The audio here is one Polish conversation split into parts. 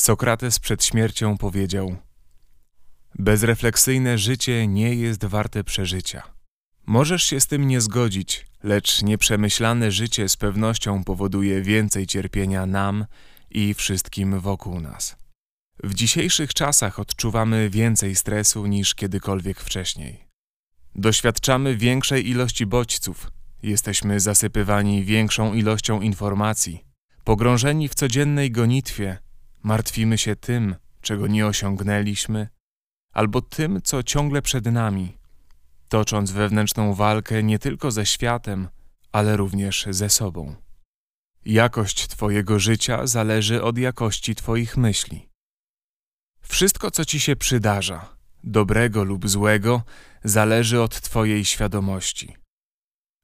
Sokrates przed śmiercią powiedział: Bezrefleksyjne życie nie jest warte przeżycia. Możesz się z tym nie zgodzić, lecz nieprzemyślane życie z pewnością powoduje więcej cierpienia nam i wszystkim wokół nas. W dzisiejszych czasach odczuwamy więcej stresu niż kiedykolwiek wcześniej. Doświadczamy większej ilości bodźców, jesteśmy zasypywani większą ilością informacji, pogrążeni w codziennej gonitwie, martwimy się tym, czego nie osiągnęliśmy, albo tym, co ciągle przed nami, tocząc wewnętrzną walkę nie tylko ze światem, ale również ze sobą. Jakość Twojego życia zależy od jakości Twoich myśli. Wszystko, co Ci się przydarza, dobrego lub złego, zależy od Twojej świadomości.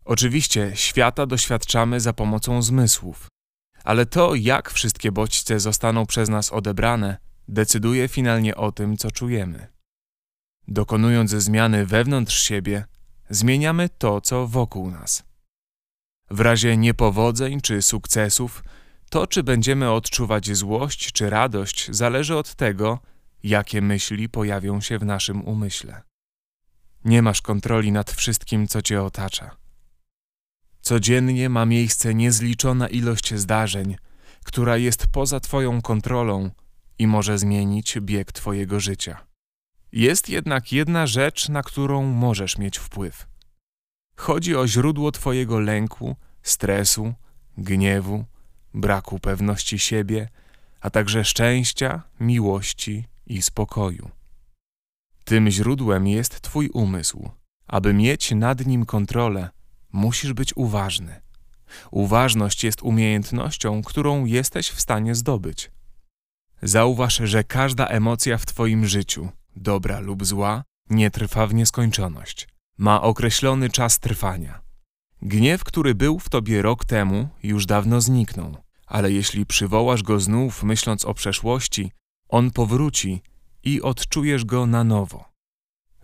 Oczywiście świata doświadczamy za pomocą zmysłów, ale to, jak wszystkie bodźce zostaną przez nas odebrane, decyduje finalnie o tym, co czujemy. Dokonując zmiany wewnątrz siebie, zmieniamy to, co wokół nas. W razie niepowodzeń czy sukcesów, to czy będziemy odczuwać złość czy radość zależy od tego, jakie myśli pojawią się w naszym umyśle. Nie masz kontroli nad wszystkim, co cię otacza. Codziennie ma miejsce niezliczona ilość zdarzeń, która jest poza Twoją kontrolą i może zmienić bieg Twojego życia. Jest jednak jedna rzecz, na którą możesz mieć wpływ. Chodzi o źródło Twojego lęku, stresu, gniewu, braku pewności siebie, a także szczęścia, miłości i spokoju. Tym źródłem jest Twój umysł. Aby mieć nad nim kontrolę, musisz być uważny. Uważność jest umiejętnością, którą jesteś w stanie zdobyć. Zauważ, że każda emocja w Twoim życiu, dobra lub zła, nie trwa w nieskończoność. Ma określony czas trwania. Gniew, który był w Tobie rok temu, już dawno zniknął, ale jeśli przywołasz go znów myśląc o przeszłości, on powróci i odczujesz go na nowo.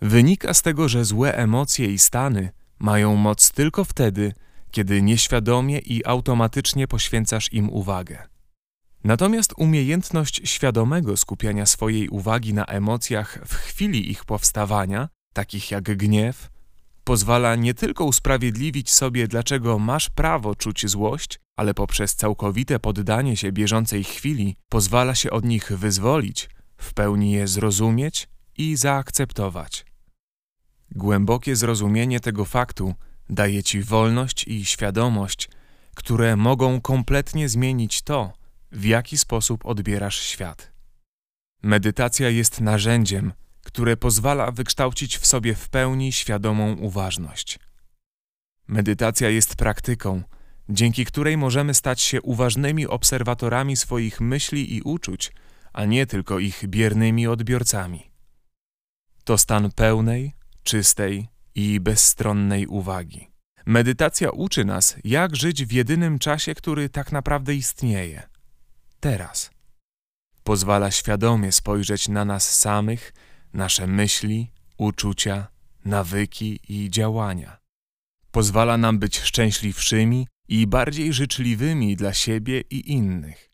Wynika z tego, że złe emocje i stany mają moc tylko wtedy, kiedy nieświadomie i automatycznie poświęcasz im uwagę. Natomiast umiejętność świadomego skupiania swojej uwagi na emocjach w chwili ich powstawania, takich jak gniew, pozwala nie tylko usprawiedliwić sobie, dlaczego masz prawo czuć złość, ale poprzez całkowite poddanie się bieżącej chwili pozwala się od nich wyzwolić, w pełni je zrozumieć i zaakceptować. Głębokie zrozumienie tego faktu daje ci wolność i świadomość, które mogą kompletnie zmienić to, w jaki sposób odbierasz świat. Medytacja jest narzędziem, które pozwala wykształcić w sobie w pełni świadomą uważność. Medytacja jest praktyką, dzięki której możemy stać się uważnymi obserwatorami swoich myśli i uczuć, a nie tylko ich biernymi odbiorcami. To stan pełnej, czystej i bezstronnej uwagi. Medytacja uczy nas, jak żyć w jedynym czasie, który tak naprawdę istnieje teraz. Pozwala świadomie spojrzeć na nas samych, nasze myśli, uczucia, nawyki i działania. Pozwala nam być szczęśliwszymi i bardziej życzliwymi dla siebie i innych.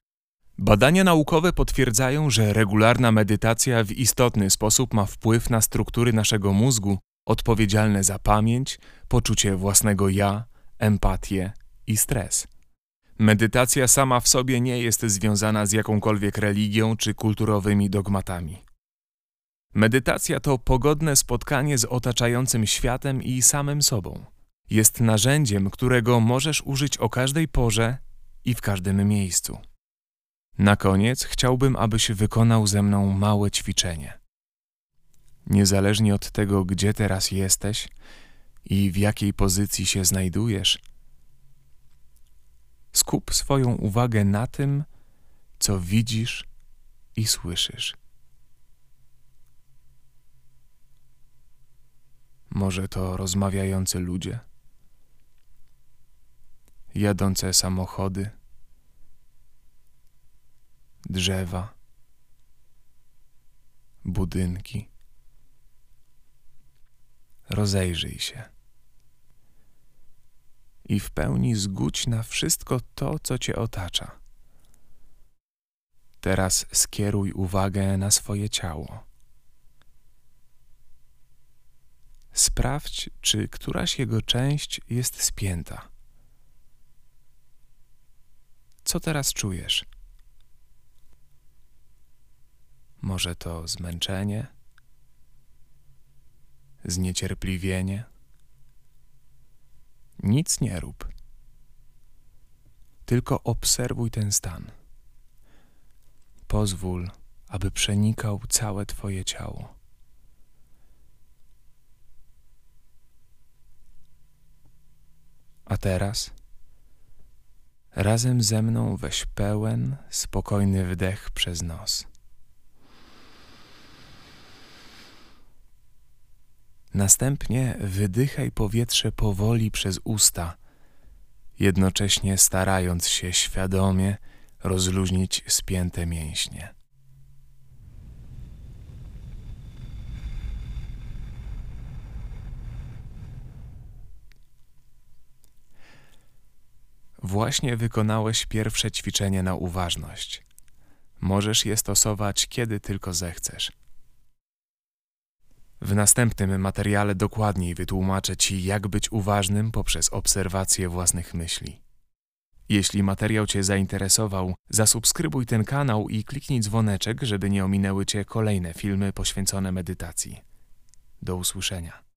Badania naukowe potwierdzają, że regularna medytacja w istotny sposób ma wpływ na struktury naszego mózgu odpowiedzialne za pamięć, poczucie własnego ja, empatię i stres. Medytacja sama w sobie nie jest związana z jakąkolwiek religią czy kulturowymi dogmatami. Medytacja to pogodne spotkanie z otaczającym światem i samym sobą. Jest narzędziem, którego możesz użyć o każdej porze i w każdym miejscu. Na koniec chciałbym, abyś wykonał ze mną małe ćwiczenie. Niezależnie od tego, gdzie teraz jesteś i w jakiej pozycji się znajdujesz, skup swoją uwagę na tym, co widzisz i słyszysz. Może to rozmawiające ludzie, jadące samochody, drzewa, budynki. Rozejrzyj się i w pełni zgódź na wszystko to, co cię otacza. Teraz skieruj uwagę na swoje ciało. Sprawdź, czy któraś jego część jest spięta. Co teraz czujesz? Może to zmęczenie, zniecierpliwienie? Nic nie rób. Tylko obserwuj ten stan. Pozwól, aby przenikał całe Twoje ciało. A teraz razem ze mną weź pełen, spokojny wdech przez nos. Następnie wydychaj powietrze powoli przez usta, jednocześnie starając się świadomie rozluźnić spięte mięśnie. Właśnie wykonałeś pierwsze ćwiczenie na uważność. Możesz je stosować kiedy tylko zechcesz. W następnym materiale dokładniej wytłumaczę Ci, jak być uważnym poprzez obserwację własnych myśli. Jeśli materiał Cię zainteresował, zasubskrybuj ten kanał i kliknij dzwoneczek, żeby nie ominęły Cię kolejne filmy poświęcone medytacji. Do usłyszenia.